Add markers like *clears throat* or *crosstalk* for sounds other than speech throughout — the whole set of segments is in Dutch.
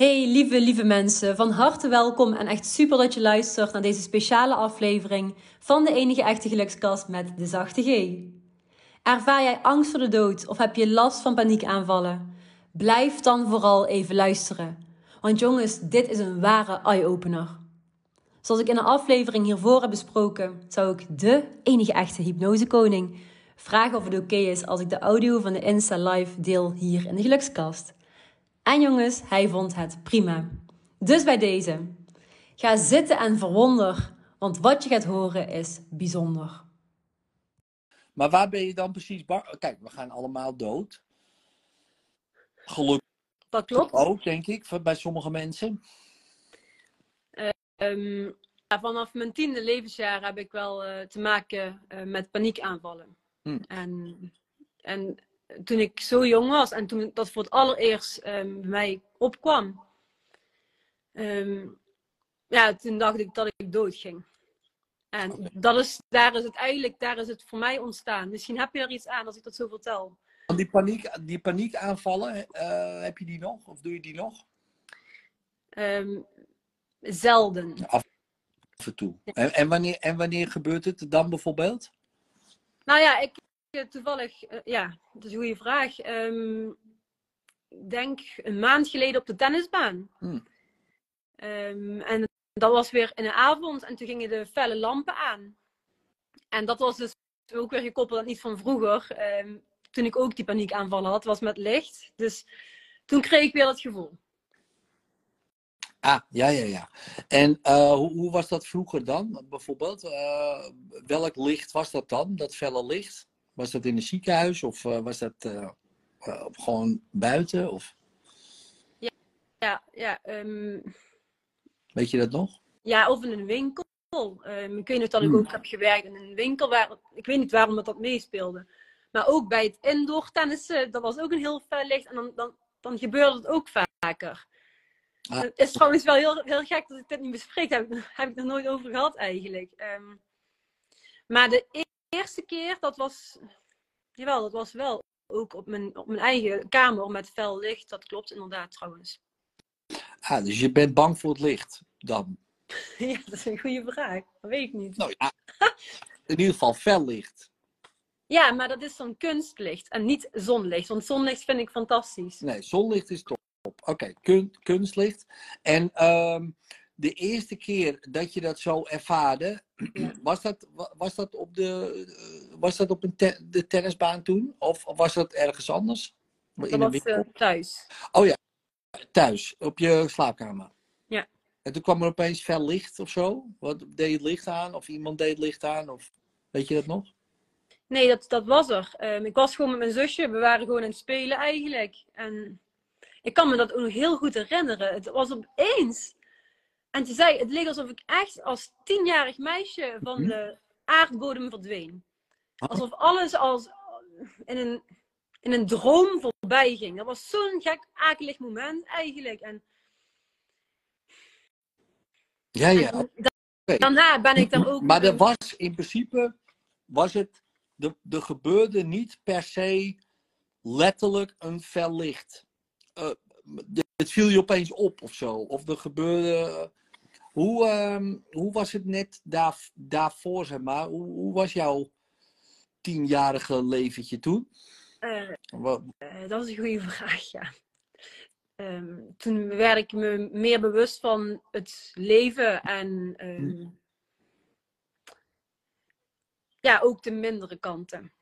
Hey lieve, lieve mensen, van harte welkom en echt super dat je luistert naar deze speciale aflevering van de enige echte gelukskast met de zachte G. Ervaar jij angst voor de dood of heb je last van paniekaanvallen? Blijf dan vooral even luisteren. Want jongens, dit is een ware eye-opener. Zoals ik in een aflevering hiervoor heb besproken, zou ik de enige echte hypnosekoning vragen of het oké is als ik de audio van de Insta Live deel hier in de gelukskast. En jongens, hij vond het prima. Dus bij deze. Ga zitten en verwonder, want wat je gaat horen is bijzonder. Maar waar ben je dan precies bang? Kijk, we gaan allemaal dood. Gelukkig Dat klopt. ook, denk ik, voor- bij sommige mensen. Ehm, ja, vanaf mijn tiende levensjaar heb ik wel eh, te maken eh, met paniekaanvallen. Hmm. En, en toen ik zo jong was en toen dat voor het allereerst ehm, bij mij opkwam, ehm, ja, toen dacht ik dat ik dood ging. En dat is, daar is het eigenlijk, daar is het voor mij ontstaan. Misschien heb je daar iets aan als ik dat zo vertel. Die, paniek, die paniekaanvallen, eh, heb je die nog? Of doe je die nog? Ehm, zelden. Af en toe. En, en, wanneer, en wanneer gebeurt het dan bijvoorbeeld? Nou ja, ik toevallig, eh, ja, dat is een goede vraag. Ik denk een maand geleden op de tennisbaan. Hmm. Ehm, en dat was weer in de avond en toen gingen de felle lampen aan. En dat was dus ook weer gekoppeld aan iets van vroeger. ehm, toen ik ook die paniekaanvallen had, was met licht. Dus toen kreeg ik weer dat gevoel. Ah, ja, ja, ja. En eh, hoe, hoe was dat vroeger dan, bijvoorbeeld? Eh, welk licht was dat dan, dat felle licht? Was dat in een ziekenhuis of eh, was dat eh, eh, gewoon buiten? Of, Ja, ja, ehm, weet je dat nog? ja of in een winkel. Ehm, ik weet niet dat ik Hmm. ook heb gewerkt in een winkel. Waar, ik weet niet waarom dat, dat meespeelde. Maar ook bij het indoor tennissen, dat was ook een heel fel licht. En dan, dan, dan gebeurde het ook vaker. Ah. Het is trouwens wel heel, heel gek dat ik dit niet bespreek. *laughs* Daar heb, ik- heb ik nog nooit over gehad eigenlijk. Ehm, maar de eerste keer, dat was... Jawel, dat was wel ook op mijn, op mijn eigen kamer met fel licht. Dat klopt inderdaad trouwens. Ah, dus je bent bang voor het licht dan? *laughs* ja, dat is een goede vraag. Dat weet ik niet. Nou ja, in ieder geval fel licht. Ja, maar dat is dan kunstlicht en niet zonlicht. Want zonlicht vind ik fantastisch. Nee, zonlicht is top. Oké, kun- kunstlicht. En ehm, de eerste keer dat je dat zo ervaarde, Ja. *clears throat* was, dat, wa- was dat op, de, eh, was dat op een te- de tennisbaan toen? Of was dat ergens anders? In Dat was eh, thuis. Thuis, op je slaapkamer? Ja. En toen kwam er opeens fel licht of zo? Wat, deed je het licht aan? Of iemand deed het licht aan? Of, weet je dat nog? Nee, dat, dat was er. Ehm, ik was gewoon met mijn zusje. We waren gewoon aan het spelen eigenlijk. En ik kan me dat ook nog heel goed herinneren. Het was opeens. En toen zei het leek alsof ik echt als tienjarig meisje van Mhm. de aardbodem verdween. Alsof alles als in een, in een droom voorbij ging. Dat was zo'n gek, akelig moment eigenlijk. En, Ja, ja. en da- daarna ben ik dan ook... Maar er was in principe, was het, er, gebeurde niet per se letterlijk een fel licht. Eh, het viel je opeens op of zo. Of er gebeurde. Hoe, ehm, hoe was het net daar, daarvoor, zeg maar? Hoe, hoe was jouw tienjarige leventje toen? eh, Wat- Eh, dat is een goede *laughs* vraag, ja. Ehm, toen werd ik me meer bewust van het leven en ehm, ja, ook de mindere kanten.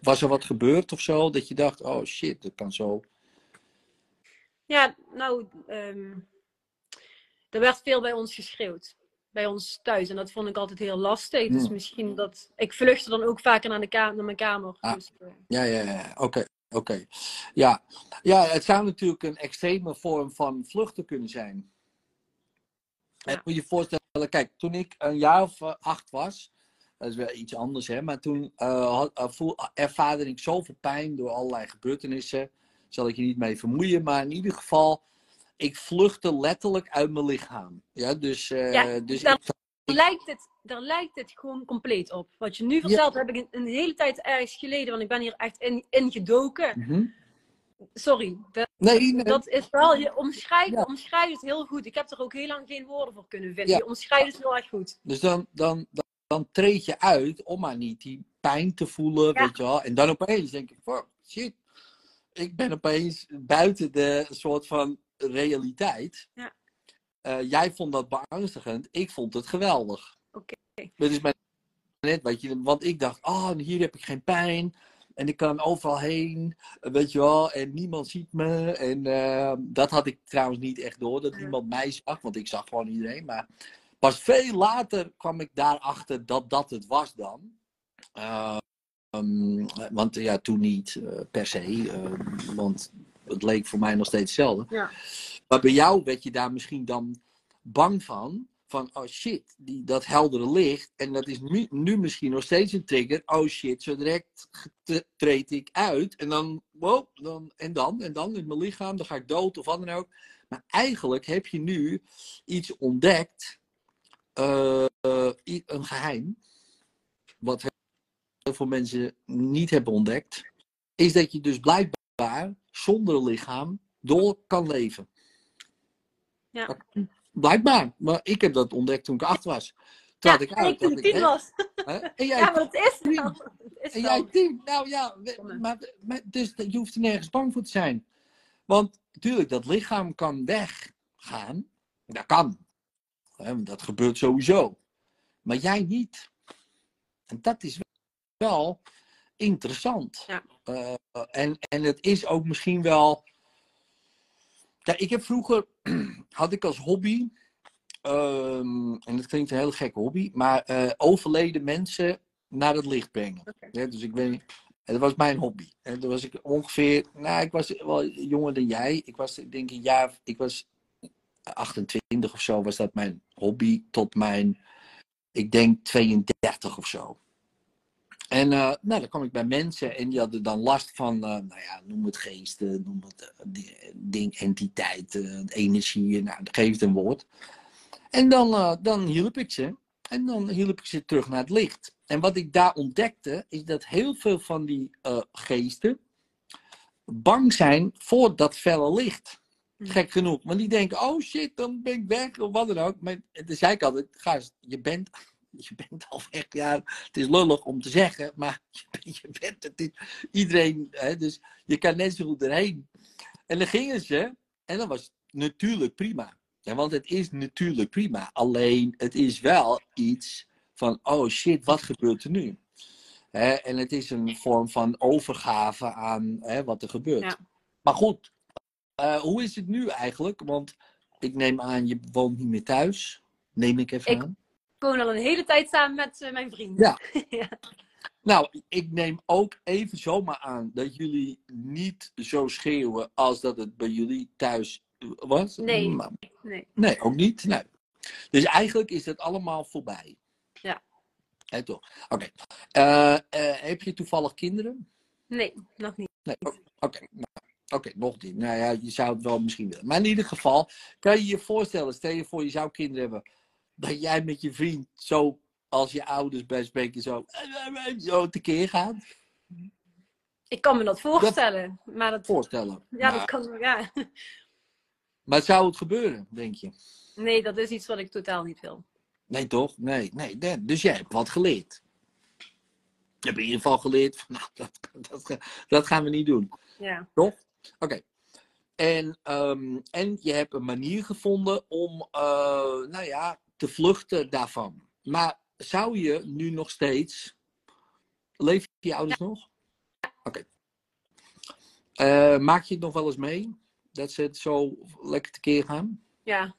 Was er wat gebeurd of zo? Dat je dacht, oh shit, dat kan zo. Ja, nou, er werd veel bij ons geschreeuwd. Bij ons thuis. En dat vond ik altijd heel lastig. Dus Hmm. misschien dat... Ik vluchtte dan ook vaker naar, de ka- naar mijn kamer. Ah. Dus, eh, Ja, ja, ja. Oké, oké. Ja. ja, het zou natuurlijk een extreme vorm van vluchten kunnen zijn. Ja. En moet je je voorstellen, kijk, toen ik een jaar of eh, acht was, dat is wel iets anders, hè, maar toen voel, ervaarde ik zoveel pijn door allerlei gebeurtenissen. Zal ik je niet mee vermoeien, maar in ieder geval, ik vluchtte letterlijk uit mijn lichaam. Ja, dus, eh, Ja, dus ik, daar lijkt, het, daar lijkt het gewoon compleet op. Wat je nu vertelt, heb ik een, een hele tijd ergens geleden, want ik ben hier echt in, in gedoken. Mhm. Sorry. Dat, Nee, nee. dat is wel, je omschrijft, Ja. omschrijft het heel goed. Ik heb er ook heel lang geen woorden voor kunnen vinden. Je omschrijft het heel erg goed. Dus dan, dan, dan, dan treed je uit om maar niet die pijn te voelen, weet je wel. En dan opeens denk ik, fuck, shit. Ik ben opeens buiten de soort van realiteit. Ja. Eh, jij vond dat beangstigend, ik vond het geweldig. Oké. Dat is mijn net, weet je, want ik dacht, oh, hier heb ik geen pijn. En ik kan overal heen, weet je wel, en niemand ziet me. En eh, dat had ik trouwens niet echt door, dat niemand mij zag, want ik zag gewoon iedereen. Maar pas veel later kwam ik daarachter dat dat het was dan. Eh, ehm, want ja, toen niet eh, per se, want het leek voor mij nog steeds hetzelfde. Ja. Maar bij jou werd je daar misschien dan bang van. Van, oh shit, die, dat heldere licht. En dat is nu, nu misschien nog steeds een trigger. Oh shit, zo direct treed ik uit. En dan, wow, dan, en dan, en dan in mijn lichaam. Dan ga ik dood of wat dan ook. Maar eigenlijk heb je nu iets ontdekt. eh, een geheim. Wat heel veel mensen niet hebben ontdekt. Is dat je dus blijkbaar zonder lichaam door kan leven. Ja. Blijkbaar. Maar ik heb dat ontdekt toen ik acht was. Toen had ik uit. toen ik tien was. Hè? En jij, Ja, maar het is. Het en jij tien. Nou ja, maar, maar, dus je hoeft er nergens bang voor te zijn. Want natuurlijk, dat lichaam kan weggaan. Dat kan. Dat gebeurt sowieso. Maar jij niet. En dat is wel interessant. Ja. Eh, en, en het is ook misschien wel. Kijk, ik heb vroeger *clears throat* had ik als hobby. ehm, en dat klinkt een hele gekke hobby, maar eh, overleden mensen naar het licht brengen. Ja, dus ik weet niet. en Dat was mijn hobby. En toen was ik ongeveer, nou, ik was wel jonger dan jij. Ik was, ik denk een jaar, ik was 28 of zo, was dat mijn hobby. Tot mijn, ik denk 32 of zo. En eh, nou, dan kwam ik bij mensen en die hadden dan last van, eh, nou ja, noem het geesten, noem het die- ding, entiteiten, energie, nou, geef het een woord. En dan, dan hielp ik ze. En dan hielp ik ze terug naar het licht. En wat ik daar ontdekte, is dat heel veel van die geesten bang zijn voor dat felle licht. Mhm. Gek genoeg. Want die denken, oh shit, dan ben ik weg of wat dan ook. Maar toen zei ik altijd, gast, je bent, *laughs* je bent al weg. Ja, het is lullig om te zeggen, maar *laughs* je, bent het. Iedereen, hè, dus je kan net zo goed erheen. En dan gingen ze, en dat was natuurlijk prima. Ja, want het is natuurlijk prima. Alleen, het is wel iets van, oh shit, wat gebeurt er nu? Hè, en het is een vorm van overgave aan hè, wat er gebeurt. Ja. Maar goed, eh, hoe is het nu eigenlijk? Want ik neem aan, je woont niet meer thuis. Neem ik even Ik- aan. Ik woon al een hele tijd samen met eh, mijn vriend. Ja. *laughs* ja. Nou, ik neem ook even zomaar aan dat jullie niet zo schreeuwen als dat het bij jullie thuis was. Nee. Maar- Nee. nee, ook niet. Nee. Dus eigenlijk is het allemaal voorbij. Ja. Hè, toch? Oké. Eh, eh, heb je toevallig kinderen? Nee, nog niet. Nee. Oké. nou, Oké, nog niet. Nou ja, je zou het wel misschien willen. Maar in ieder geval, kan je je voorstellen, stel je voor je zou kinderen hebben, dat jij met je vriend zo, als je ouders bij spreken, zo, zo tekeer gaat? Ik kan me dat voorstellen. Maar dat, Voorstellen. ja, Maar- dat kan, ja. *laughs* Maar zou het gebeuren, denk je? Nee, dat is iets wat ik totaal niet wil. Nee, toch? Nee, nee. nee. Dus jij hebt wat geleerd. Je hebt in ieder geval geleerd van, *laughs* nou, dat, dat, dat gaan we niet doen. Ja. Toch? Oké. En, ehm, en je hebt een manier gevonden om, eh, nou ja, te vluchten daarvan. Maar zou je nu nog steeds. Leven je ouders nog? Oké. Eh, maak je het nog wel eens mee? Dat ze het zo lekker tekeer gaan? Ja.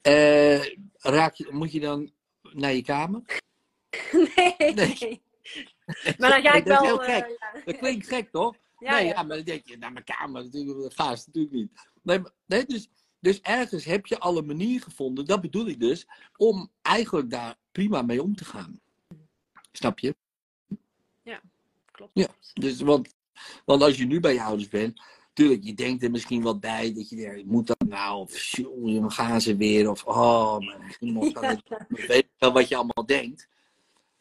Eh, raak je, moet je dan naar je kamer? *laughs* Nee. Nee. *laughs* Maar dan ga ik wel. eh, ja. Dat klinkt gek, toch? Ja, nee, ja. ja. maar dan denk je, naar mijn kamer, natuurlijk, dat gaat natuurlijk niet. Nee, maar- nee, dus, dus ergens heb je al een manier gevonden, dat bedoel ik dus, om eigenlijk daar prima mee om te gaan. Snap je? Klopt. Ja. Dus, want, want als je nu bij je ouders bent, tuurlijk, je denkt er misschien wat bij, dat je denkt, moet dat nou, of jongen, dan gaan ze weer, of oh, het- *laughs* ik weet wel wat je allemaal denkt.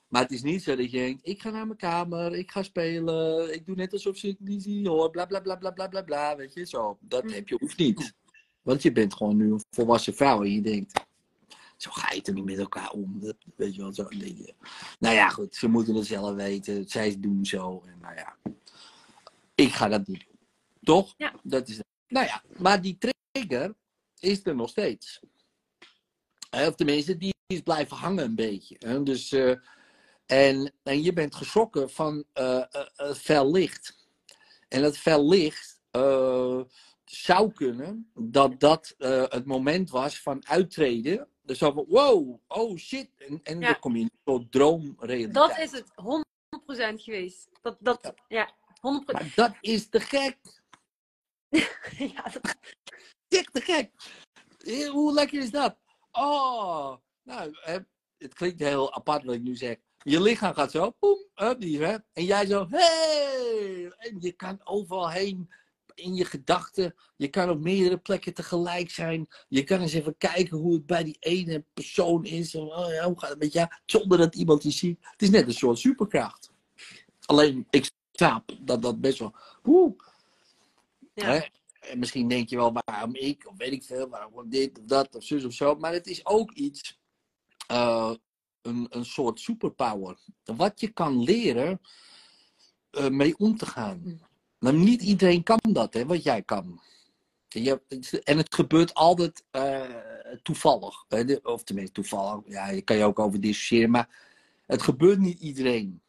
Maar het is niet zo dat je denkt, ik ga naar mijn kamer, ik ga spelen, ik doe net alsof ze het niet zien hoor, bla bla bla bla bla bla bla, weet je, zo. Dat Mm. heb je, hoeft niet. Want je bent gewoon nu een volwassen vrouw en je denkt, zo ga je toch niet met elkaar om, dat, weet je wel, zo je. Nou ja, goed, ze moeten het zelf weten, zij doen zo, en nou ja, ik ga dat niet doen. Toch? Ja. Dat is, nou ja, maar die trigger is er nog steeds. Of tenminste, die is blijven hangen een beetje. hè. Dus, eh, en, en je bent geschrokken van eh, eh, het fel licht. En dat fel licht zou kunnen dat dat eh, het moment was van uittreden. Dus van, wow, oh shit. En, en Ja. dan kom je in een droomrealiteit. Dat is het 100% geweest. Dat, dat, ja, 100%. Maar dat is te gek. *laughs* Ja, dat- Dik te gek. Eh, Hoe lekker is dat? Oh, nou, het klinkt heel apart wat ik nu zeg. Je lichaam gaat zo, boem, up die, hè? En jij zo, hey! En je kan overal heen in je gedachten. Je kan op meerdere plekken tegelijk zijn. Je kan eens even kijken hoe het bij die ene persoon is. En, oh ja, hoe gaat het met jou? Zonder dat iemand je ziet. Het is net een soort superkracht. Alleen, ik snap dat dat best wel... Oeh, ja. Hè? En misschien denk je wel waarom ik, of weet ik veel, waarom dit of dat of zus of zo. Maar het is ook iets, eh, een, een soort superpower. Wat je kan leren eh, mee om te gaan. Maar niet iedereen kan dat, hè, wat jij kan. Je, en het gebeurt altijd eh, toevallig. Of tenminste toevallig, ja, je kan je ook over discussiëren. Maar het gebeurt niet iedereen.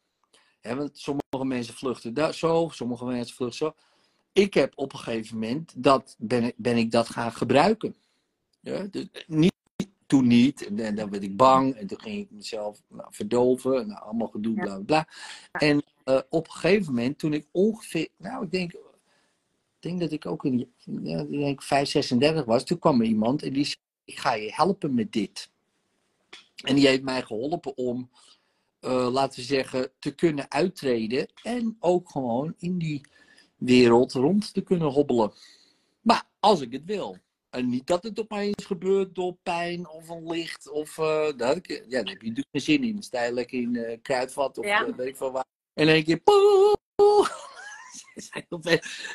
Want sommige mensen vluchten da- zo, sommige mensen vluchten zo ik heb op een gegeven moment, dat ben, ben ik dat gaan gebruiken. Dus niet, toen niet, en, en dan werd ik bang, en toen ging ik mezelf nou, verdoven, nou, allemaal gedoe, bla bla bla. En eh, op een gegeven moment, toen ik ongeveer, nou, ik denk, ik denk dat ik ook in, ja, ik denk 5, 36 was, toen kwam er iemand en die zei: Ik ga je helpen met dit. En die heeft mij geholpen om, eh, laten we zeggen, te kunnen uittreden en ook gewoon in die wereld rond te kunnen hobbelen. Maar als ik het wil. En niet dat het opeens gebeurt door pijn of een licht. Of, eh, dat heb ik- ja, daar heb je natuurlijk geen zin in. Sta je lekker in eh, kruidvat of Ja. eh, weet ik veel waar. En in één keer... poeh, *laughs*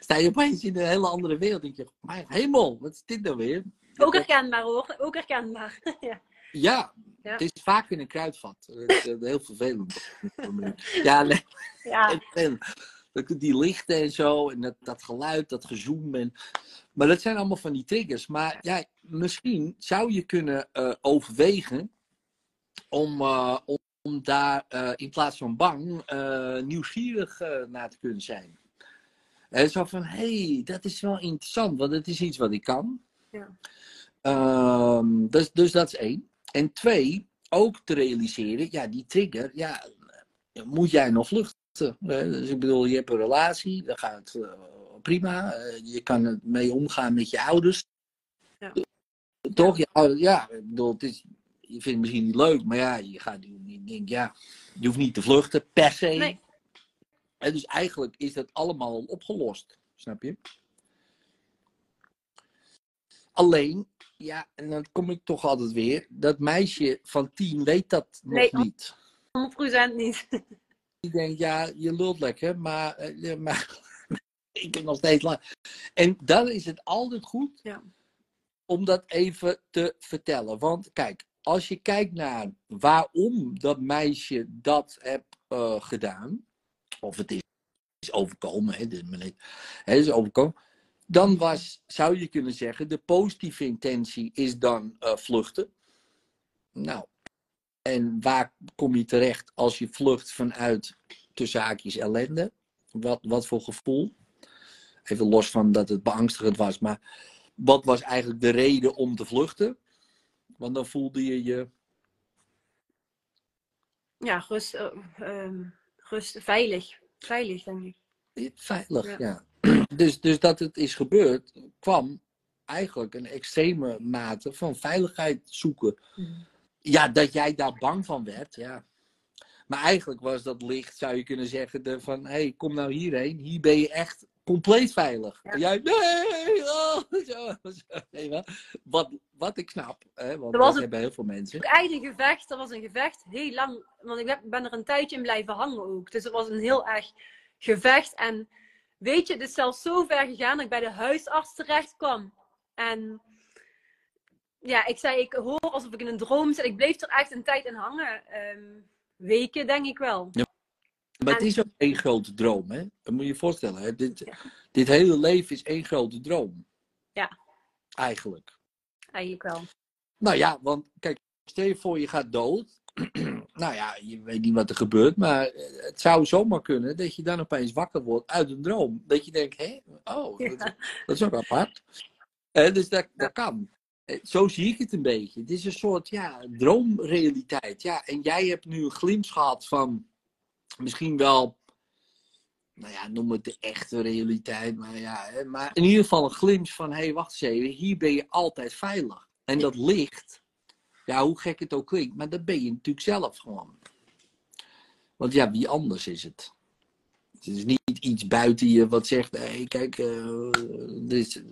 sta je opeens- je in een hele andere wereld. denk je, hemel, wat is dit nou weer? Ook herkenbaar hoor, ook herkenbaar. *laughs* ja. Ja, Ja. het is vaak in een kruidvat. Dat is heel vervelend. Ja, *laughs* nee. Ja. Dat- die lichten en zo, en dat, dat geluid, dat gezoem. En, maar dat zijn allemaal van die triggers. Maar ja, misschien zou je kunnen eh, overwegen om, eh, om, om daar eh, in plaats van bang nieuwsgierig naar te kunnen zijn. En zo van, hé, hey, dat is wel interessant, want het is iets wat ik kan. Ja. Ehm, dus, dus dat is één. En twee, ook te realiseren, ja, die trigger, ja, moet jij nog vluchten? Dus ik bedoel, je hebt een relatie, dan gaat het eh, prima. Eh, je kan mee omgaan met je ouders. Ja. Toch? Ja, ja, ik bedoel, het is, je vindt het misschien niet leuk, maar ja, je gaat niet denk, ja, je hoeft niet te vluchten per se. Nee. En dus eigenlijk is dat allemaal al opgelost, snap je? Alleen, ja, en dan kom ik toch altijd weer, dat meisje van tien weet dat nog niet. 100% niet. *laughs* Denk, ja, je lult lekker, maar, eh, maar *laughs* ik heb nog steeds lang. En dan is het altijd goed Ja. om dat even te vertellen. Want kijk, als je kijkt naar waarom dat meisje dat heeft eh, gedaan, of het is, is overkomen, hè, dit hè, is overkomen, dan was, zou je kunnen zeggen, de positieve intentie is dan eh, vluchten. Nou, en waar kom je terecht als je vlucht vanuit tussen haakjes ellende? Wat, wat voor gevoel? Even los van dat het beangstigend was, maar wat was eigenlijk de reden om te vluchten? Want dan voelde je je. Ja, rust, eh, ehm, rust, veilig. Veilig, denk ik. Veilig, Ja. ja. *clears throat* Dus, dus dat het is gebeurd, kwam eigenlijk een extreme mate van veiligheid zoeken. Ja, dat jij daar bang van werd, ja. Maar eigenlijk was dat licht, zou je kunnen zeggen, de, van hé, hey, kom nou hierheen. Hier ben je echt compleet veilig. Ja. En jij, nee, oh, *laughs* zo, zo, nee, wat, wat, ik snap, hè, want was dat een- hebben heel veel mensen. Echt een gevecht. Dat was een gevecht heel lang. Want ik ben er een tijdje in blijven hangen ook. Dus het was een heel erg gevecht. En weet je, het is zelfs zo ver gegaan dat ik bij de huisarts terecht kwam. En ja, ik zei, ik hoor alsof ik in een droom zit. Ik bleef er echt een tijd in hangen. Ehm, weken, denk ik wel. Maar het is ook één grote droom, hè? Dat moet je je voorstellen. Hè? Dit, dit hele leven is één grote droom. Ja. Eigenlijk. Eigenlijk wel. Nou ja, want kijk, stel je voor je gaat dood. *clears throat* nou ja, je weet niet wat er gebeurt, maar het zou zomaar kunnen dat je dan opeens wakker wordt uit een droom. Dat je denkt, hé, oh, Ja. dat, dat is ook apart. Eh, dus dat, dat kan. Eh, Zo zie ik het een beetje. Het is een soort ja, droomrealiteit. Ja, en jij hebt nu een glimp gehad van misschien wel, nou ja, noem het de echte realiteit. Maar ja, hè, maar in ieder geval een glimp van, hé, hey, wacht eens even, hier ben je altijd veilig. En dat licht, ja, hoe gek het ook klinkt, maar dat ben je natuurlijk zelf gewoon. Want ja, wie anders is het? Het is niet iets buiten je wat zegt, hé, kijk, eh, dit,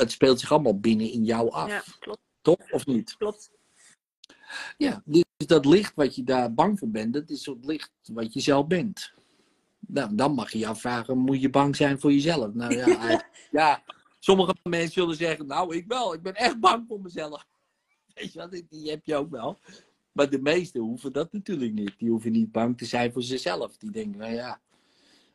het speelt zich allemaal binnen in jou af. Ja, klopt. Toch? Of niet? klopt. Ja, dus dat licht wat je daar bang voor bent, dat is het licht wat je zelf bent. Nou, dan mag je je afvragen, moet je bang zijn voor jezelf? Nou ja, *laughs* ja sommige mensen zullen zeggen, nou ik wel, ik ben echt bang voor mezelf. *laughs* Weet je wat, die- die heb je ook wel. Maar de meesten hoeven dat natuurlijk niet. Die hoeven niet bang te zijn voor zichzelf. Die denken, nou ja,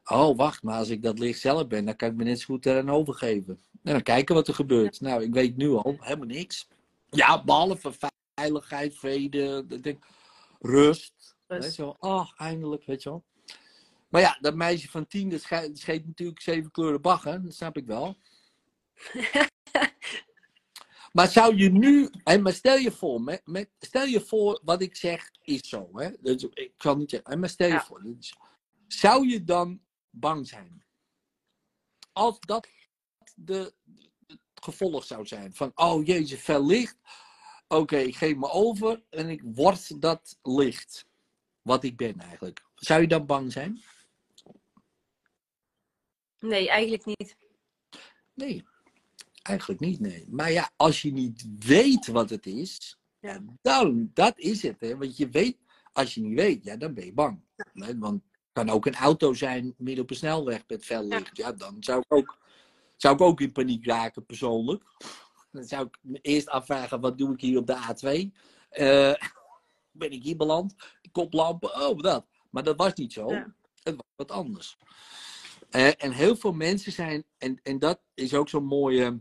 oh wacht, maar als ik dat licht zelf ben, dan kan ik me net zo goed eraan overgeven. En dan kijken wat er gebeurt. Nou, ik weet nu al helemaal niks. Ja, behalve veiligheid, vrede, denk, rust. Dus, Weet je wel, oh, eindelijk, weet je wel. Maar ja, dat meisje van tien, dat scheet natuurlijk zeven kleuren bagger, dat snap ik wel. *laughs* maar zou je nu, hè, maar stel je voor, met, met, stel je voor wat ik zeg is zo, hè? Dus, ik kan niet zeggen, hè, maar stel je Ja. voor, zou je dan bang zijn? Als dat de, het gevolg zou zijn van, oh jezus, fel licht, oké, ik geef me over en ik word dat licht. Wat ik ben eigenlijk. Zou je dan bang zijn? nee, eigenlijk niet. Nee, eigenlijk niet, nee. Maar ja, als je niet weet wat het is, Ja. dan, dat is het. Hè? Want je weet, als je niet weet, ja, dan ben je bang. Nee, want kan ook een auto zijn midden op een snelweg met fel licht. Ja, dan zou ik, ook, zou ik ook in paniek raken, persoonlijk. Dan zou ik me eerst afvragen, wat doe ik hier op de A2? Eh, *laughs* ben ik hier beland? Koplampen, oh, dat. Maar dat was niet zo. Ja. Het was wat anders. Eh, en heel veel mensen zijn, en, en dat is ook zo'n mooie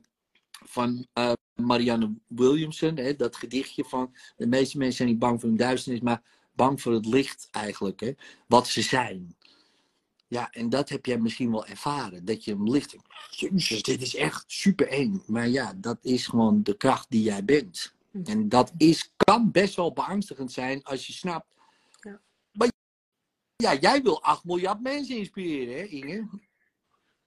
van eh, Marianne Williamson, hè, dat gedichtje van de meeste mensen zijn niet bang voor hun duisternis, maar bang voor het licht eigenlijk, hè, wat ze zijn. Ja, en dat heb jij misschien wel ervaren, dat je hem licht Jezus, dit is echt super eng. Maar ja, dat is gewoon de kracht die jij bent. Hm. En dat is, kan best wel beangstigend zijn als je snapt. Ja. Maar ja, jij wil 8 miljard mensen inspireren, hè, Inge?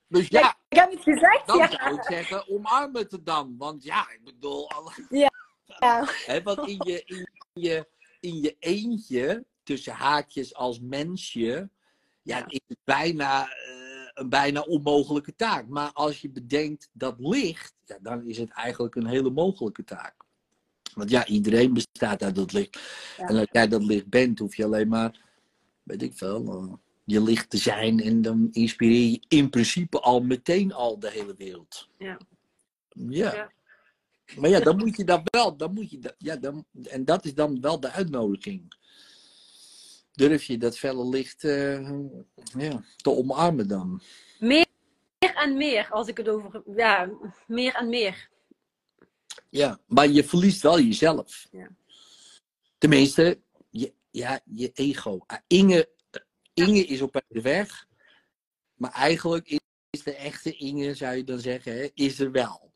Dus ja, Ik heb het gezegd, dan ja. zou ik zeggen, omarm het er dan. Want ja, ik bedoel, alle- ja. hè, want in je, in, je, in je eentje, tussen haakjes als mensje, ja, Ja. is het bijna eh, een bijna onmogelijke taak. Maar als je bedenkt dat licht, ja, dan is het eigenlijk een hele mogelijke taak. Want ja, iedereen bestaat uit dat licht. Ja. En als jij dat licht bent, hoef je alleen maar, weet ik veel, eh, je licht te zijn. En dan inspireer je in principe al meteen al de hele wereld. Ja. Ja. Maar ja, dan moet je dat wel, dan moet je dat, ja, dan, en dat is dan wel de uitnodiging. Durf je dat felle licht eh, ja, te omarmen dan? Meer en meer, als ik het over... Ja, meer en meer. Ja, maar je verliest wel jezelf. Ja. Tenminste, je, ja, je ego. Ah, Inge, Inge is op de weg, maar eigenlijk is, is de echte Inge, zou je dan zeggen, hè, is er wel.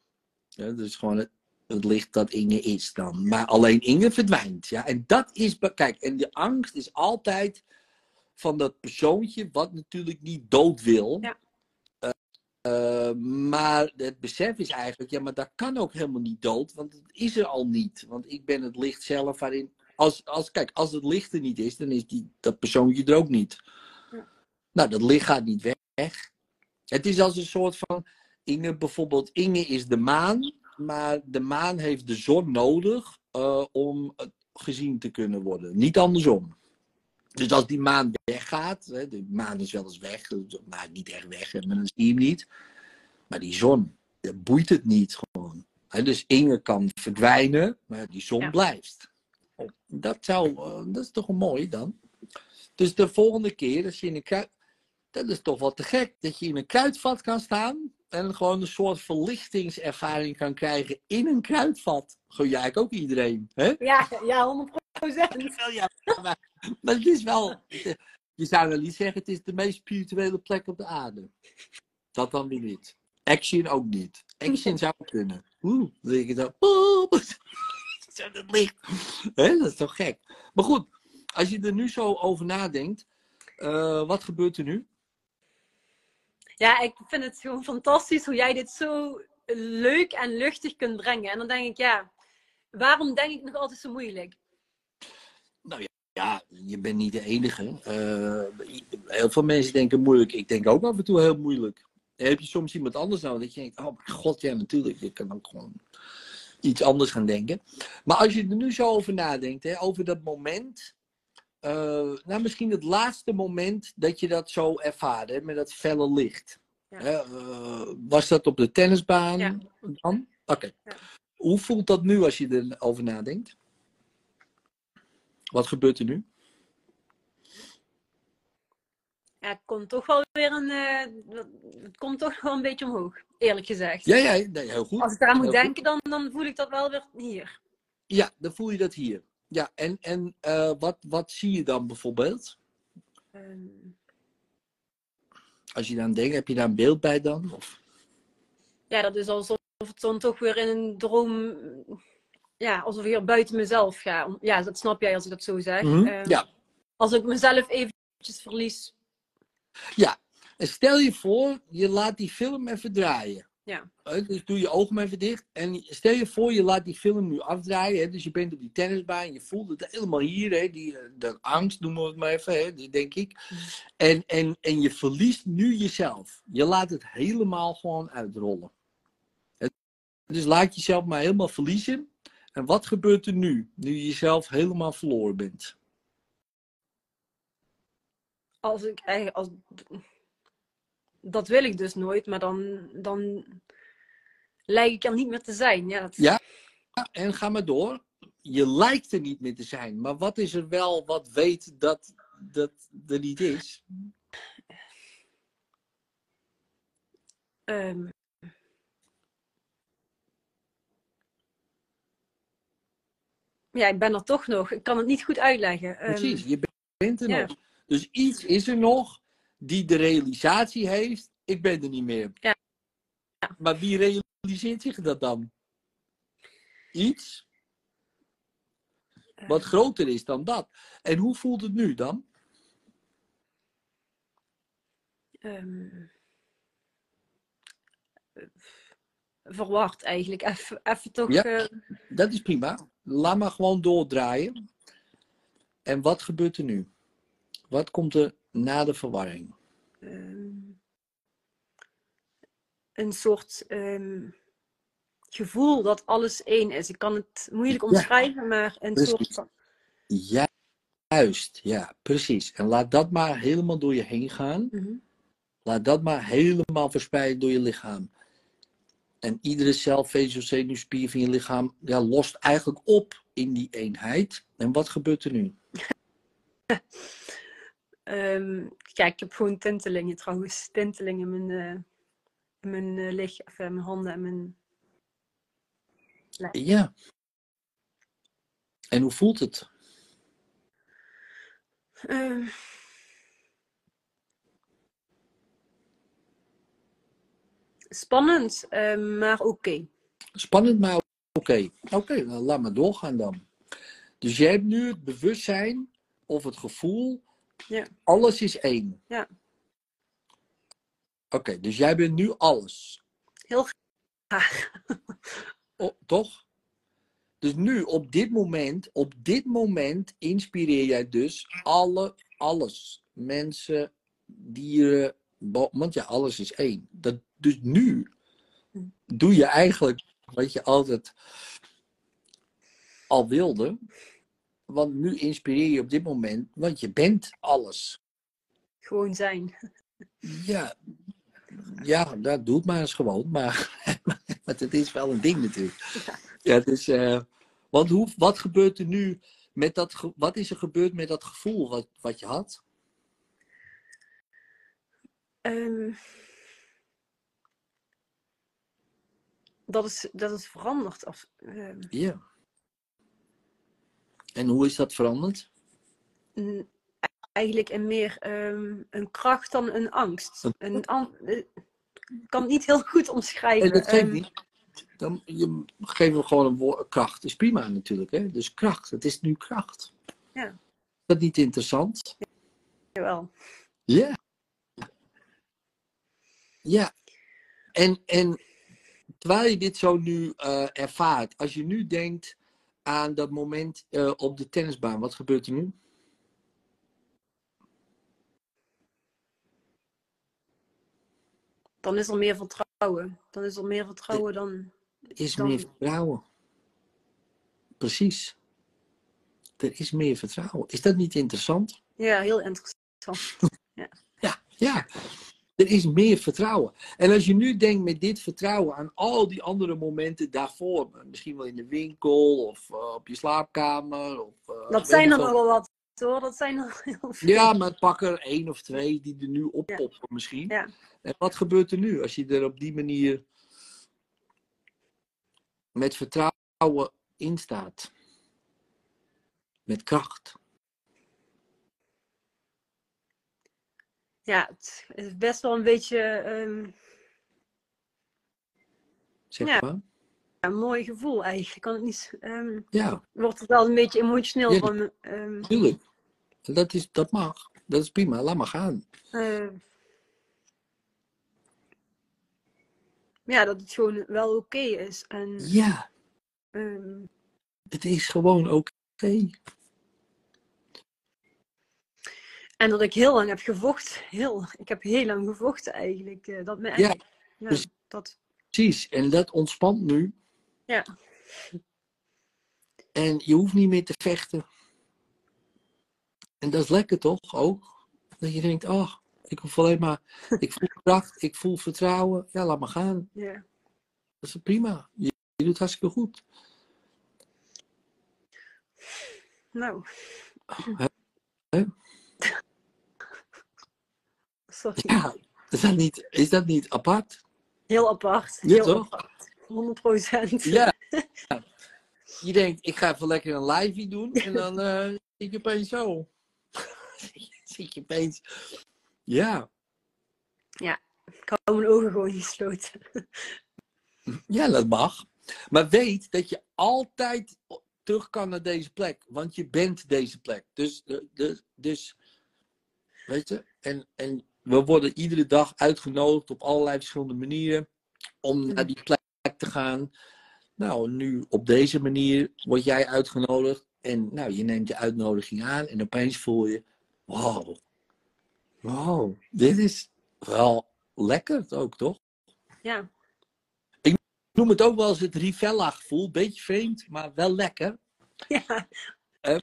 Ja, dus gewoon het, het licht dat Inge is dan. Maar alleen Inge verdwijnt. Ja? En dat is, kijk, en de angst is altijd van dat persoontje wat natuurlijk niet dood wil. Ja. Eh, maar het besef is eigenlijk, ja, maar dat kan ook helemaal niet dood, want het is er al niet. Want ik ben het licht zelf waarin als, als, kijk, als het licht er niet is, dan is die, dat persoontje er ook niet. Ja. Nou, dat licht gaat niet weg. Het is als een soort van. Inge, bijvoorbeeld, Inge is de maan, maar de maan heeft de zon nodig eh, om eh, gezien te kunnen worden. Niet andersom. Dus als die maan weggaat, hè, de maan is wel eens weg, maar niet echt weg, maar dan zie je hem niet. Maar die zon, dat boeit het niet gewoon. Hè, dus Inge kan verdwijnen, maar die zon Ja. blijft. Dat, zou, eh, dat is toch mooi dan. Dus de volgende keer, als je in een kruid... Dat is toch wel te gek, dat je in een kruidvat kan staan en gewoon een soort verlichtingservaring kan krijgen in een kruidvat. Gun jij eigenlijk ook iedereen, hè? Ja, ja, 100 procent. Wel, ja, maar, maar het is wel... Je zou wel niet zeggen, het is de meest spirituele plek op de aarde. Dat dan weer niet. Action ook niet. Action zou kunnen. Oeh, dan denk je *laughs* Zo dat licht. Hè, dat is toch gek. Maar goed, als je er nu zo over nadenkt, eh, wat gebeurt er nu? Ja, ik vind het gewoon fantastisch hoe jij dit zo leuk en luchtig kunt brengen. En dan denk ik, ja, waarom denk ik nog altijd zo moeilijk? Ja, je bent niet de enige. Eh, heel veel mensen denken moeilijk. Ik denk ook af en toe heel moeilijk. Heb je soms iemand anders nou dat je denkt, oh mijn god, ja natuurlijk, ik kan ook gewoon iets anders gaan denken. Maar als je er nu zo over nadenkt, hè, over dat moment, eh, nou misschien het laatste moment dat je dat zo ervaarde, met dat felle licht. Ja. Hè, eh, was dat op de tennisbaan Ja. dan? Oké. Ja. Hoe voelt dat nu als je erover nadenkt? Wat gebeurt er nu? Ja, het komt toch wel weer een, eh, het komt toch wel een beetje omhoog, eerlijk gezegd. Ja, ja, nee, heel goed. Als ik eraan moet Heel goed. denken, dan, dan voel ik dat wel weer hier. Ja, dan voel je dat hier. Ja, en, en eh, wat, wat zie je dan bijvoorbeeld? Ehm, Als je dan denkt, heb je daar een beeld bij dan? Of, ja, dat is alsof het dan toch weer in een droom, ja, alsof ik weer buiten mezelf ga. Ja, dat snap jij als ik dat zo zeg. Mhm, Ehm, ja. Als ik mezelf eventjes verlies. ja, en stel je voor, je laat die film even draaien. Ja. Eh, Dus doe je ogen maar even dicht. En stel je voor, je laat die film nu afdraaien. Hè? Dus je bent op die tennisbaan, je voelt het helemaal hier. Hè? Die, eh, de angst, noemen we het maar even, hè? die denk ik. En, en, en je verliest nu jezelf. Je laat het helemaal gewoon uitrollen. Dus laat jezelf maar helemaal verliezen. En wat gebeurt er nu, nu je jezelf helemaal verloren bent? Als ik eigenlijk, als, dat wil ik dus nooit, maar dan, dan lijk ik er niet meer te zijn. Ja, dat, Ja. En ga maar door. Je lijkt er niet meer te zijn. Maar wat is er wel wat weet dat dat er niet is? ehm, ja, ik ben er toch nog. Ik kan het niet goed uitleggen. Ehm, Precies, je bent er ja. nog. Dus iets is er nog die de realisatie heeft, ik ben er niet meer. Ja. Ja. Maar wie realiseert zich dat dan? Iets wat ehm, groter is dan dat. En hoe voelt het nu dan? ehm, verward eigenlijk. Even, even toch. Ja. eh, Dat is prima. Laat maar gewoon doordraaien. En wat gebeurt er nu? Wat komt er na de verwarring? ehm, een soort ehm, gevoel dat alles één is. Ik kan het moeilijk Ja. omschrijven, maar een Precies. soort van. Ja, Juist, ja, precies. En laat dat maar helemaal door je heen gaan. Mhm. Laat dat maar helemaal verspreiden door je lichaam. En iedere cel, vezel, zenuwspier van je lichaam ja, lost eigenlijk op in die eenheid. En wat gebeurt er nu? *laughs* Ehm, ja, ik heb gewoon tintelingen trouwens. Tintelingen in mijn, eh in mijn eh, lichaam, of, eh, mijn handen en mijn. Ja. En hoe voelt het? Ehm, spannend, ehm, maar oké. Spannend, maar oké. Oké, nou, laat maar doorgaan dan. Dus jij hebt nu het bewustzijn of het gevoel, Ja. alles is één. Ja. Oké, dus jij bent nu alles. Heel graag. *laughs* Oh, toch? Dus nu, op dit moment, op dit moment inspireer jij dus alle, alles. Mensen, dieren, want ja, alles is één. Dat, dus nu doe je eigenlijk wat je altijd al wilde. Want nu inspireer je op dit moment, want je bent alles. Gewoon zijn. Ja, ja dat doet maar eens gewoon. Maar, *laughs* maar het is wel een ding natuurlijk. Ja, dus, want hoe, wat gebeurt er nu met dat, wat is er gebeurd met dat gevoel wat, wat je had? Ehm, dat, is, dat is veranderd. Als, Ja. En hoe is dat veranderd? eigenlijk een meer ehm, een kracht dan een angst. Een, an- eh, ik kan het niet heel goed omschrijven. Nee, dat geeft Ehm, niet. Dan, je geeft hem gewoon een woord, kracht. is prima natuurlijk. Hè? Dus kracht, het is nu kracht. Ja. Is dat niet interessant? jawel. Ja. Ja. En, en terwijl je dit zo nu eh, ervaart, als je nu denkt aan dat moment eh, op de tennisbaan, wat gebeurt er nu? Dan is er meer vertrouwen. Dan is er meer vertrouwen dan. is Dan- meer vertrouwen. Precies. Er is meer vertrouwen. Is dat niet interessant? Ja, heel interessant. *laughs* Ja, ja. Er is meer vertrouwen. En als je nu denkt met dit vertrouwen aan al die andere momenten daarvoor, misschien wel in de winkel of eh, op je slaapkamer. Of, eh, Dat zijn er nogal wat hoor. Dat zijn er *laughs* heel veel. Ja, maar pak er één of twee die er nu oppoppen misschien. Ja. En wat gebeurt er nu als je er op die manier met vertrouwen in staat? Met kracht. Ja, het is best wel een beetje ehm, Zeg Ja. maar. ja, een mooi gevoel eigenlijk. Ik kan het niet. ehm Ja, wordt het wel een beetje emotioneel Ja. van. ehm, tuurlijk. Dat, is, dat mag. Dat is prima. Laat maar gaan. ja, dat het gewoon wel oké is. En Ja, het is gewoon oké. En dat ik heel lang heb gevochten. Heel, ik heb heel lang gevochten eigenlijk. eh, dat me Ja, ja, dus- dat, Precies. En dat ontspant nu. ja, En je hoeft niet meer te vechten. En dat is lekker toch ook? Dat je denkt, oh, ik hoef alleen maar, *laughs* ik voel kracht, ik voel vertrouwen. Ja, laat maar gaan. ja. Dat is prima. Je, je doet hartstikke goed. Nou. Hè? Sorry. Ja, is dat niet, is dat niet apart? Heel apart. Ja, heel toch? apart. 100 procent. Ja. *laughs* Je denkt, ik ga even lekker een live doen. En dan eh zit je opeens zo. *laughs* zit je opeens. Ja. Ik hou mijn ogen gewoon gesloten. *laughs* Ja, dat mag. Maar weet dat je altijd terug kan naar deze plek. Want je bent deze plek. Dus, de- dus weet je, en, en we worden iedere dag uitgenodigd op allerlei verschillende manieren om naar die plek te gaan. Nou, nu op deze manier word jij uitgenodigd. En nou, je neemt je uitnodiging aan en opeens voel je, wow, wow, dit is wel lekker ook, toch? Ja, Ik noem het ook wel eens het Rivella gevoel. Beetje vreemd, maar wel lekker. ja.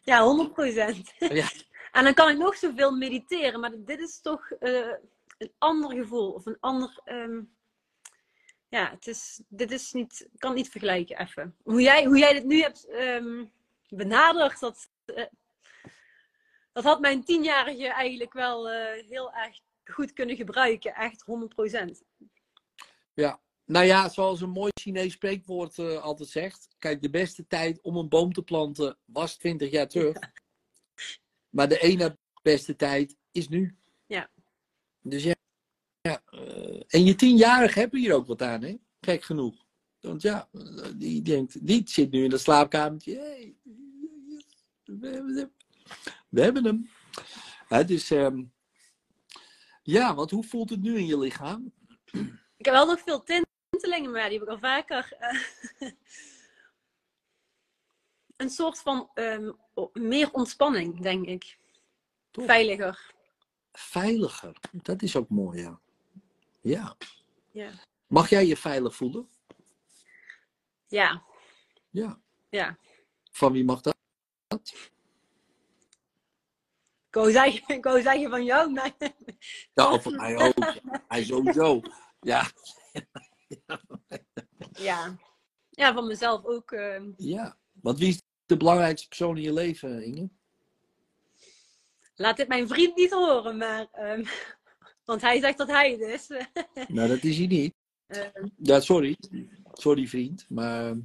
Ja 100 procent. Ja. En dan kan ik nog zoveel mediteren, maar dit is toch eh, een ander gevoel. Of een ander. ehm, ja, het is, dit is niet. Ik kan het niet vergelijken even. Hoe jij, hoe jij dit nu hebt ehm, benaderd, dat, eh, dat had mijn tienjarige eigenlijk wel eh, heel erg goed kunnen gebruiken. Echt 100 procent. Ja. Nou ja, zoals een mooi Chinees spreekwoord altijd zegt. Kijk, de beste tijd om een boom te planten was 20 jaar terug. Maar de ene beste tijd is nu. Ja. Dus ja. ja eh, en je tienjarige hebben hier ook wat aan, hè? Gek genoeg. Want ja, die denkt, die zit nu in dat slaapkamertje. Hey, we hebben hem. We hebben hem. Dus ehm, ja, want hoe voelt het nu in je lichaam? Ik heb wel nog veel tintelingen, maar die heb ik al vaker. eh, een soort van ehm, meer ontspanning, denk ik. Veiliger. Veiliger. Dat is ook mooi, ja. Ja. Ja. Mag jij je veilig voelen? Ja, Ja. ja. Van wie mag dat? Ik wou zeggen, ik wou zeggen van jou, maar Ja, van mij ook. Hij sowieso. Ja. ja. Ja, van mezelf ook. ehm, ja. Want wie is de belangrijkste persoon in je leven, Inge? laat dit mijn vriend niet horen, maar... ehm, *laughs* want hij zegt dat hij het is. *laughs* Nou, dat is hij niet. Ehm, Ja, sorry. Sorry, vriend. Maar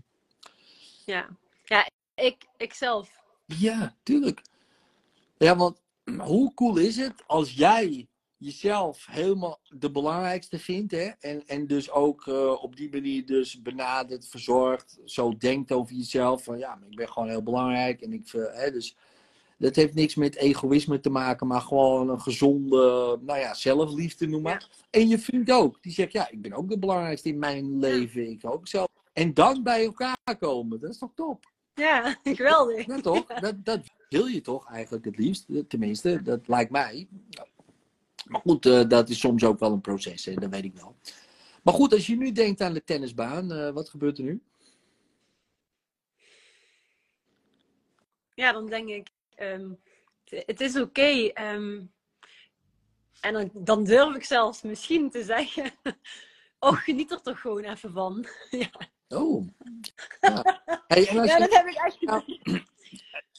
ja. Ja, ik, ik zelf. ja, tuurlijk. Ja, want *clears throat* hoe cool is het als jij jezelf helemaal de belangrijkste vindt, hè? En, en dus ook eh, op die manier dus benadert, verzorgt, zo denkt over jezelf. Van ja, maar ik ben gewoon heel belangrijk. En ik, vind, hè, dus dat heeft niks met egoïsme te maken, maar gewoon een gezonde, nou ja, zelfliefde noem maar. En je vriend ook. Die zegt, ja, ik ben ook de belangrijkste in mijn leven. Ik ook zelf. En dan bij elkaar komen. Dat is toch top? Ja, *laughs* geweldig. Ja, toch? Dat, dat wil je toch eigenlijk het liefst. Tenminste, dat lijkt mij. Maar goed, eh, dat is soms ook wel een proces. Hè? Dat weet ik wel. Maar goed, als je nu denkt aan de tennisbaan. eh, wat gebeurt er nu? Ja, dan denk ik, ehm, het- is oké. ehm, en dan, dan durf ik zelfs misschien te zeggen, *laughs* oh, geniet er toch gewoon even van. *laughs* ja. Oh. Ja. Hey, en als ja, je, dat heb ik echt gedaan.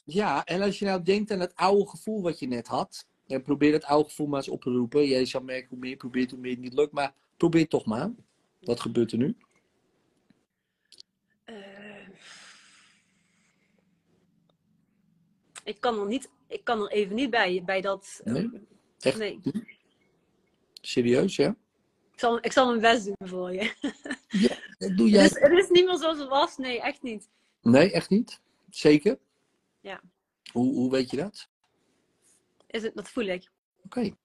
ja, en als je nou denkt aan het oude gevoel wat je net had. En probeer het oude gevoel maar eens op te roepen. Jij zal merken hoe meer je probeert, hoe meer het niet lukt. Maar probeer het toch maar. Wat gebeurt er nu? Eh, ik kan er niet, ik kan er even niet bij, bij dat. eh, Nee? Echt? nee. Serieus, ja? Ik zal, ik zal mijn best doen voor je. *laughs* Dat doe Het jij. is, het is niet meer zoals het was. Nee, echt niet. Nee, echt niet? Zeker? Ja. Hoe, hoe weet je dat? Is het, dat voel ik. Oké.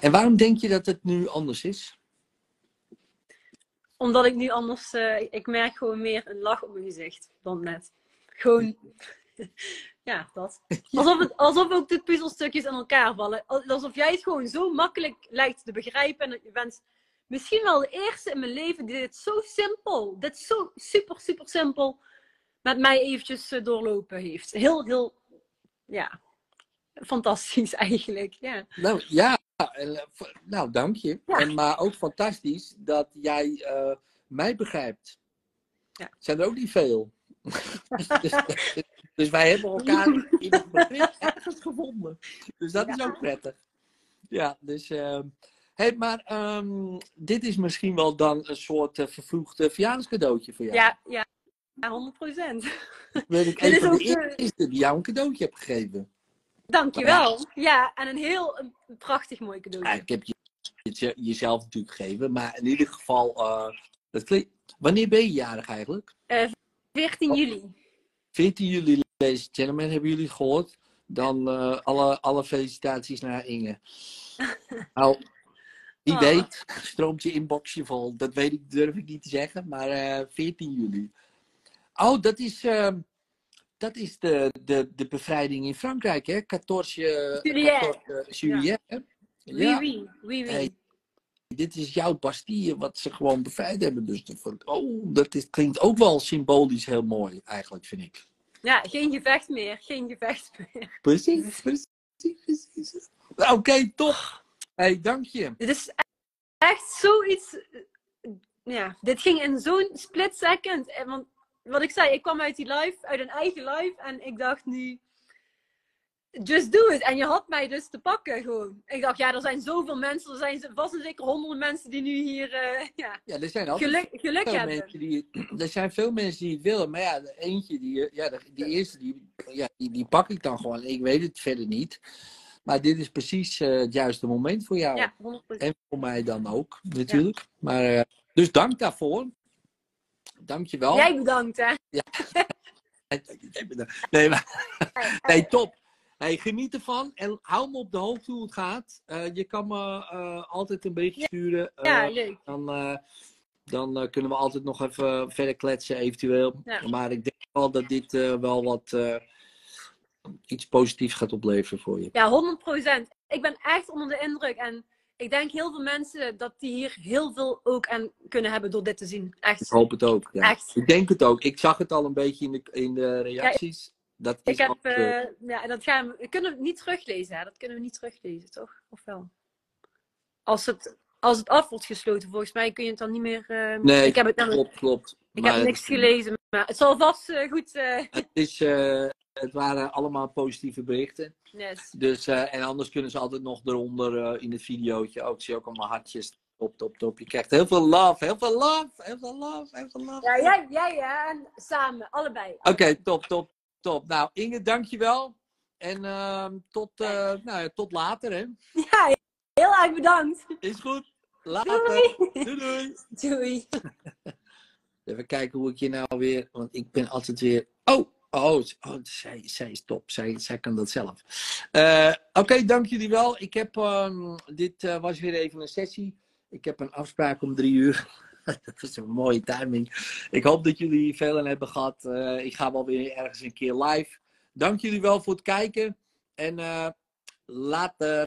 En waarom denk je dat het nu anders is? Omdat ik nu anders, eh, ik merk gewoon meer een lach op mijn gezicht dan net. Gewoon, *laughs* ja, dat. *laughs* Alsof, het, alsof ook de puzzelstukjes in elkaar vallen. Alsof jij het gewoon zo makkelijk lijkt te begrijpen. En dat je bent misschien wel de eerste in mijn leven die dit zo simpel, dit zo super, super simpel met mij eventjes eh, doorlopen heeft. Heel, heel, ja, fantastisch *laughs* eigenlijk. Ja, Nou ja, en, eh, nou dank je. Ja. En, maar ook fantastisch dat jij eh, mij begrijpt. Ja. Zijn er ook niet veel. *laughs* *laughs* dus, dus wij hebben elkaar in het begrip ergens gevonden. Dus dat is ook prettig. Ja, dus. eh, hey, maar ehm, dit is misschien wel dan een soort eh, vervroegde verjaardagscadeautje voor jou. ja, ja. ja 100 procent. Dit een is ook, de eerste die jou een cadeautje heb gegeven. Dankjewel. Ja, en een heel een prachtig mooi cadeautje. Ja, ik heb je, je- jezelf natuurlijk gegeven, maar in ieder geval, eh, dat klinkt- wanneer ben je jarig eigenlijk? 14 juli. 14 juli, ladies and gentlemen, hebben jullie gehoord? Dan eh, alle, alle felicitaties naar Inge. *laughs* nou, wie Oh. weet, stroomt je inboxje vol. Dat weet ik, durf ik niet te zeggen, maar eh 14 juli. Oh, dat is, eh, dat is de, de, de bevrijding in Frankrijk, hè? 14 Juillet. 14 juillet, hè? Oui, oui. Oui, oui. Hey, dit is jouw Bastille, wat ze gewoon bevrijd hebben. Dus dat- oh, dat is, klinkt ook wel symbolisch heel mooi, eigenlijk, vind ik. Ja, geen gevecht meer. Geen gevecht meer. Precies, precies, precies. Oké, top. Hey, dank je. Dit is echt zoiets... Ja, dit ging in zo'n split second. En Want wat ik zei, ik kwam uit die live, uit een eigen live. En ik dacht nu... Just do it. En je had mij dus te pakken gewoon. Ik dacht, ja, er zijn zoveel mensen. Er zijn vast en zeker honderden mensen die nu hier eh, *laughs* ja, Ja, er zijn altijd geluk, geluk veel hebben. mensen die... *clears throat* Er zijn veel mensen die het willen. Maar ja, de eentje, die, ja, de, die eerste, die, ja, die, die pak ik dan gewoon. Ik weet het verder niet. Maar dit is precies eh, het juiste moment voor jou. Ja, 100%. En voor mij dan ook, natuurlijk. Maar, eh, dus dank daarvoor. Dank je wel. Jij bedankt, hè. *laughs* Nee, maar, nee, top. Hey, geniet ervan en hou me op de hoogte hoe het gaat. Eh, je kan me eh, altijd een berichtje sturen. eh, Ja, leuk. dan, dan kunnen we altijd nog even verder kletsen, eventueel. Ja. Maar ik denk wel dat dit wel wat iets positiefs gaat opleveren voor je. Ja, 100%. Ik ben echt onder de indruk. En ik denk heel veel mensen dat die hier heel veel ook aan kunnen hebben door dit te zien. Ik Echt. hoop het ook. Ja. Echt. Ik denk het ook. Ik zag het al een beetje in de, in de reacties. dat is Ik heb, eh, eh, ja, dat gaan we, kunnen we niet teruglezen. Hè? Dat kunnen we niet teruglezen, toch? Of wel? Als het, als het af wordt gesloten, volgens mij kun je het dan niet meer. eh, nee, ik heb het namelijk- klopt, klopt. Ik Maar heb het- niks gelezen, maar het zal vast goed. Het, is, het waren allemaal positieve berichten. yes. Dus, eh, en anders kunnen ze altijd nog eronder eh, in het videootje ook. Zie ook allemaal hartjes. Top, top, top. Je krijgt heel veel love, heel veel love, heel veel love, heel veel love. Ja, jij, jij ja, en samen, allebei. Oké, top, top, top. Nou, Inge, dankjewel. En ehm, tot, eh, nou, ja, tot later, hè. Ja, heel erg bedankt. Is goed. Later. Doei. Doei, doei. Doei. *laughs* Even kijken hoe ik je nou weer... Want ik ben altijd weer... Oh, oh, oh zij, zij is top. Zij, kan dat zelf. Eh, Oké, dank jullie wel. Ik heb... ehm, dit eh, was weer even een sessie. Ik heb een afspraak om drie uur. *laughs* dat is een mooie timing. Ik hoop dat jullie veel aan hebben gehad. Eh, ik ga wel weer ergens een keer live. Dank jullie wel voor het kijken. En later.